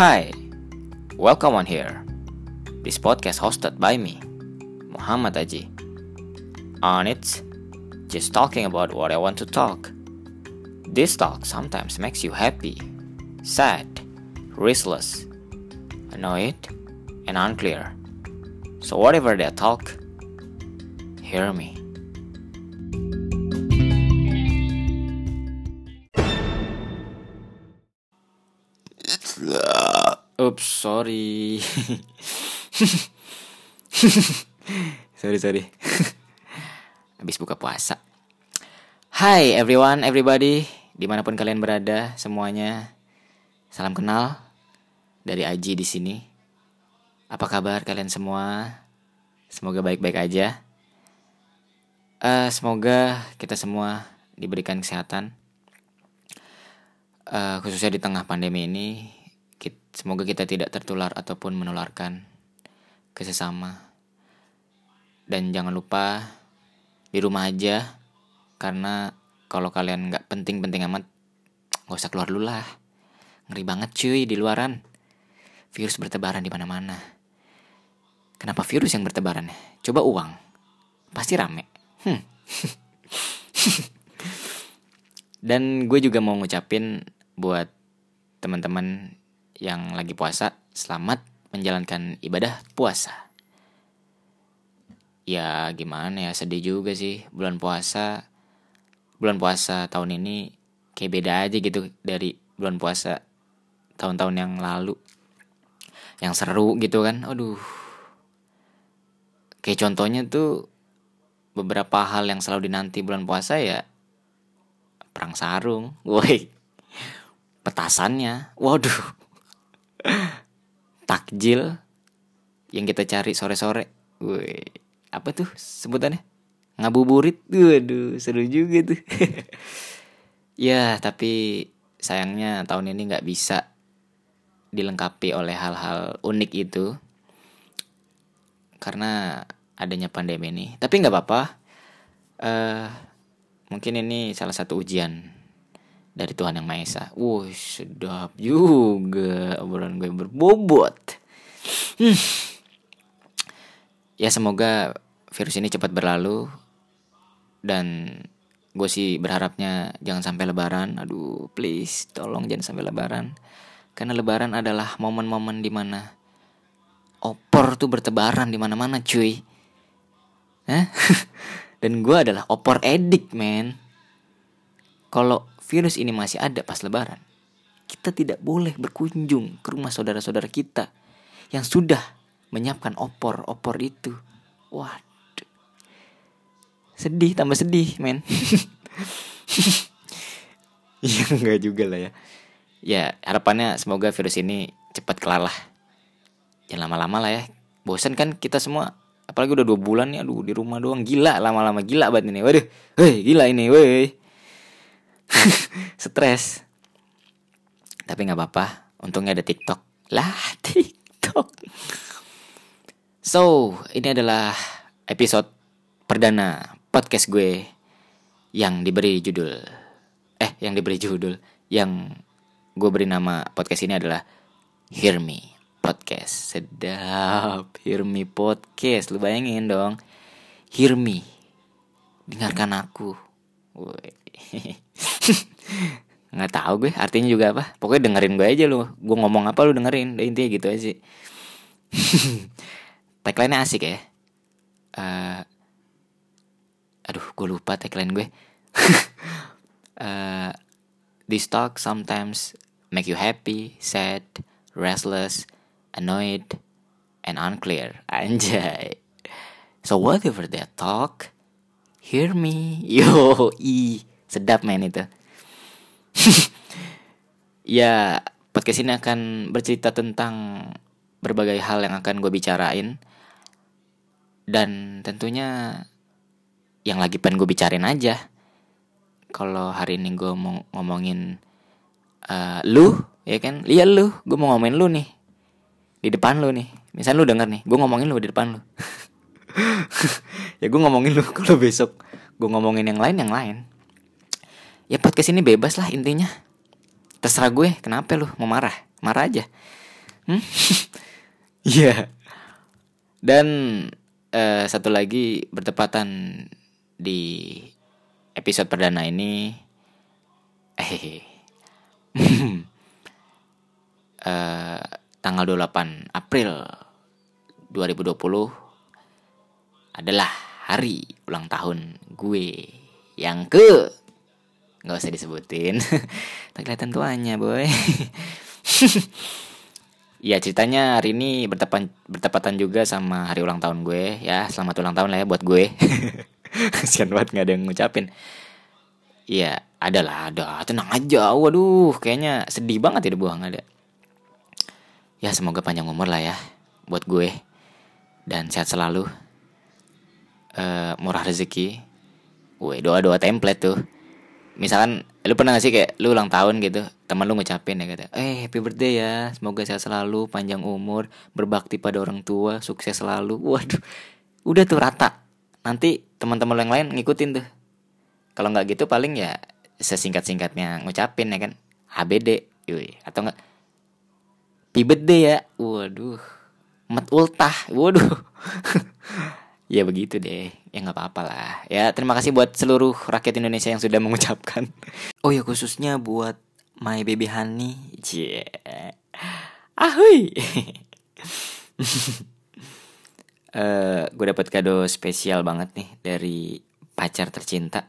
Hi, welcome on here. This podcast hosted by me, Muhammad Aji. On it, just talking about what I want to talk. This talk sometimes makes you happy, sad, restless, annoyed, and unclear. So whatever they talk, hear me. Oops, sorry. sorry, sorry. Habis buka puasa. Hai everyone, everybody, di mana pun kalian berada, semuanya. Salam kenal dari Aji di sini. Apa kabar kalian semua? Semoga baik-baik aja. Uh, semoga kita semua diberikan kesehatan, uh, khususnya di tengah pandemi ini. Semoga kita tidak tertular ataupun menularkan ke sesama. Dan jangan lupa di rumah aja karena kalau kalian nggak penting-penting amat nggak usah keluar dulu lah. Ngeri banget cuy di luaran. Virus bertebaran di mana-mana. Kenapa virus yang bertebaran? Coba uang. Pasti rame. Hmm. Dan gue juga mau ngucapin buat teman-teman yang lagi puasa, selamat menjalankan ibadah puasa. Ya gimana ya, sedih juga sih bulan puasa. Bulan puasa tahun ini kayak beda aja gitu dari bulan puasa tahun-tahun yang lalu. Yang seru gitu kan, aduh. Kayak contohnya tuh beberapa hal yang selalu dinanti bulan puasa ya perang sarung, woi, petasannya, waduh, takjil yang kita cari sore-sore. Woi, apa tuh sebutannya? Ngabuburit. Waduh, seru juga tuh. ya, tapi sayangnya tahun ini nggak bisa dilengkapi oleh hal-hal unik itu karena adanya pandemi ini. Tapi nggak apa-apa. Uh, mungkin ini salah satu ujian dari Tuhan Yang Maha Esa. Wuh, sedap juga obrolan gue berbobot. Hmm. Ya semoga virus ini cepat berlalu dan gue sih berharapnya jangan sampai lebaran. Aduh, please tolong jangan sampai lebaran. Karena lebaran adalah momen-momen di mana opor tuh bertebaran di mana-mana, cuy. Hah? dan gue adalah opor edik, men. Kalau virus ini masih ada pas lebaran, kita tidak boleh berkunjung ke rumah saudara-saudara kita yang sudah menyiapkan opor-opor itu. Waduh. Sedih tambah sedih, men. ya enggak juga lah ya. Ya, harapannya semoga virus ini cepat kelar lah. Jangan lama-lama lah ya. Bosan kan kita semua apalagi udah dua bulan nih aduh di rumah doang gila lama-lama gila banget ini waduh hei gila ini woi stres. Tapi nggak apa-apa. Untungnya ada TikTok. Lah TikTok. So ini adalah episode perdana podcast gue yang diberi judul eh yang diberi judul yang gue beri nama podcast ini adalah Hear Me Podcast. Sedap Hear Me Podcast. Lu bayangin dong. Hear Me. Dengarkan aku. Woy. nggak tahu gue artinya juga apa? Pokoknya dengerin gue aja lu. Gue ngomong apa lu dengerin? Deh intinya gitu aja sih. Tagline asik ya. Uh, aduh gue lupa tagline gue. Uh, this talk sometimes make you happy sad restless annoyed and unclear. Anjay. So whatever that talk hear me. Yo i sedap main itu. Ya podcast ini akan bercerita tentang berbagai hal yang akan gue bicarain. Dan tentunya yang lagi pengen gue bicarain aja. Kalau hari ini gue mau ngomongin uh, lu ya kan? Lihat lu. Gue mau ngomongin lu nih. Di depan lu nih. Misal lu denger nih gue ngomongin lu di depan lu. Ya gue ngomongin lu kalau besok gue ngomongin yang lain yang lain ya podcast ini bebas lah intinya terserah gue kenapa lu mau marah marah aja Hmm? Iya. yeah. Dan uh, satu lagi bertepatan di episode perdana ini eh uh, tanggal 28 April 2020 adalah hari ulang tahun gue yang ke nggak usah disebutin. Tak kelihatan tuanya boy. Ya ceritanya hari ini bertepatan bertepatan juga sama hari ulang tahun gue. Ya selamat ulang tahun lah ya buat gue. Kasian banget nggak ada yang ngucapin. Iya ada lah ada. Tenang aja. Waduh kayaknya sedih banget ya buang ada. Ya semoga panjang umur lah ya buat gue. Dan sehat selalu. Uh, murah rezeki. Gue doa doa template tuh misalkan lu pernah gak sih kayak lu ulang tahun gitu teman lu ngucapin ya kata eh happy birthday ya semoga sehat selalu panjang umur berbakti pada orang tua sukses selalu. Waduh udah tuh rata. Nanti teman-teman yang lain ngikutin tuh. Kalau nggak gitu paling ya sesingkat singkatnya ngucapin ya kan HBD yui atau enggak happy birthday ya. Waduh mat ultah waduh ya begitu deh. Ya nggak apa-apa lah. Ya terima kasih buat seluruh rakyat Indonesia yang sudah mengucapkan. Oh ya khususnya buat my baby honey. Yeah. ahui. Uh, eh, gue dapat kado spesial banget nih dari pacar tercinta.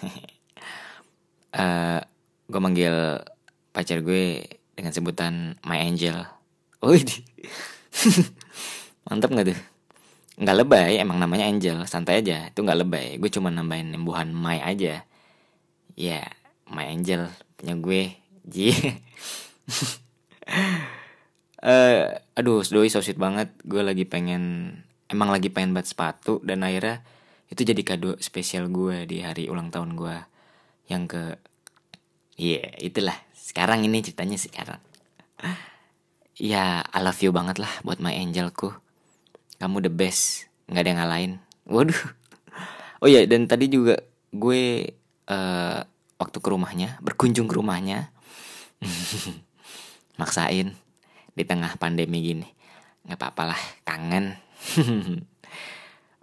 Uh, eh, gue manggil pacar gue dengan sebutan my angel. Oh mantap nggak tuh nggak lebay emang namanya Angel santai aja itu nggak lebay. Gue cuma nambahin imbuhan My aja. Ya yeah, My Angel punya gue ji. Uh, aduh doi so sweet banget. Gue lagi pengen emang lagi pengen buat sepatu dan akhirnya itu jadi kado spesial gue di hari ulang tahun gue yang ke iya yeah, itulah. Sekarang ini ceritanya sekarang. Ya I love you banget lah buat my angelku kamu the best. Nggak ada yang ngalahin. Waduh. Oh ya dan tadi juga gue uh, waktu ke rumahnya berkunjung ke rumahnya maksain di tengah pandemi gini. Nggak apa-apa lah kangen.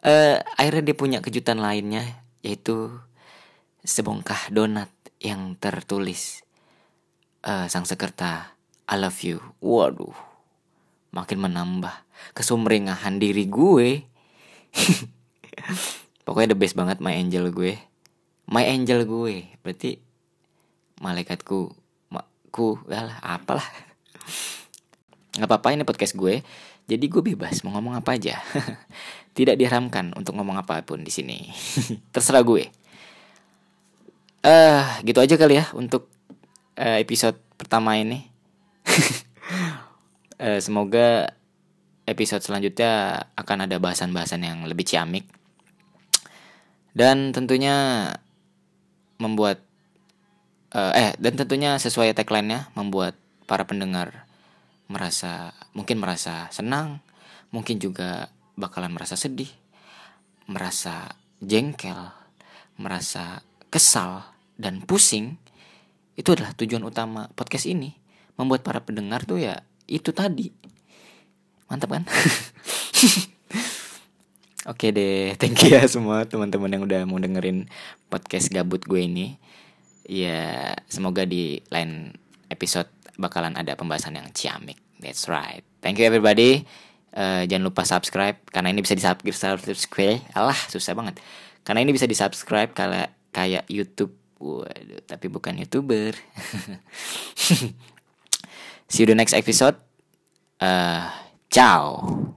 Uh, akhirnya dia punya kejutan lainnya yaitu sebongkah donat yang tertulis uh, sang sekerta I love you. Waduh. Makin menambah kesumringahan diri gue. Pokoknya the best banget my angel gue. My angel gue, berarti malaikatku, makku, lah apalah. Gak apa-apa ini podcast gue. Jadi gue bebas mau ngomong apa aja. Tidak diharamkan untuk ngomong apa pun di sini. Terserah gue. Eh, uh, gitu aja kali ya untuk uh, episode pertama ini. uh, semoga episode selanjutnya akan ada bahasan-bahasan yang lebih ciamik. Dan tentunya membuat uh, eh dan tentunya sesuai tagline-nya membuat para pendengar merasa mungkin merasa senang, mungkin juga bakalan merasa sedih, merasa jengkel, merasa kesal dan pusing. Itu adalah tujuan utama podcast ini, membuat para pendengar tuh ya itu tadi mantap kan Oke deh, thank you ya semua teman-teman yang udah mau dengerin podcast gabut gue ini. Ya, semoga di lain episode bakalan ada pembahasan yang ciamik. That's right. Thank you everybody. Uh, jangan lupa subscribe karena ini bisa di subscribe. Alah, susah banget. Karena ini bisa di subscribe kalau kayak YouTube. Waduh, tapi bukan youtuber. See you the next episode. Uh, Ciao.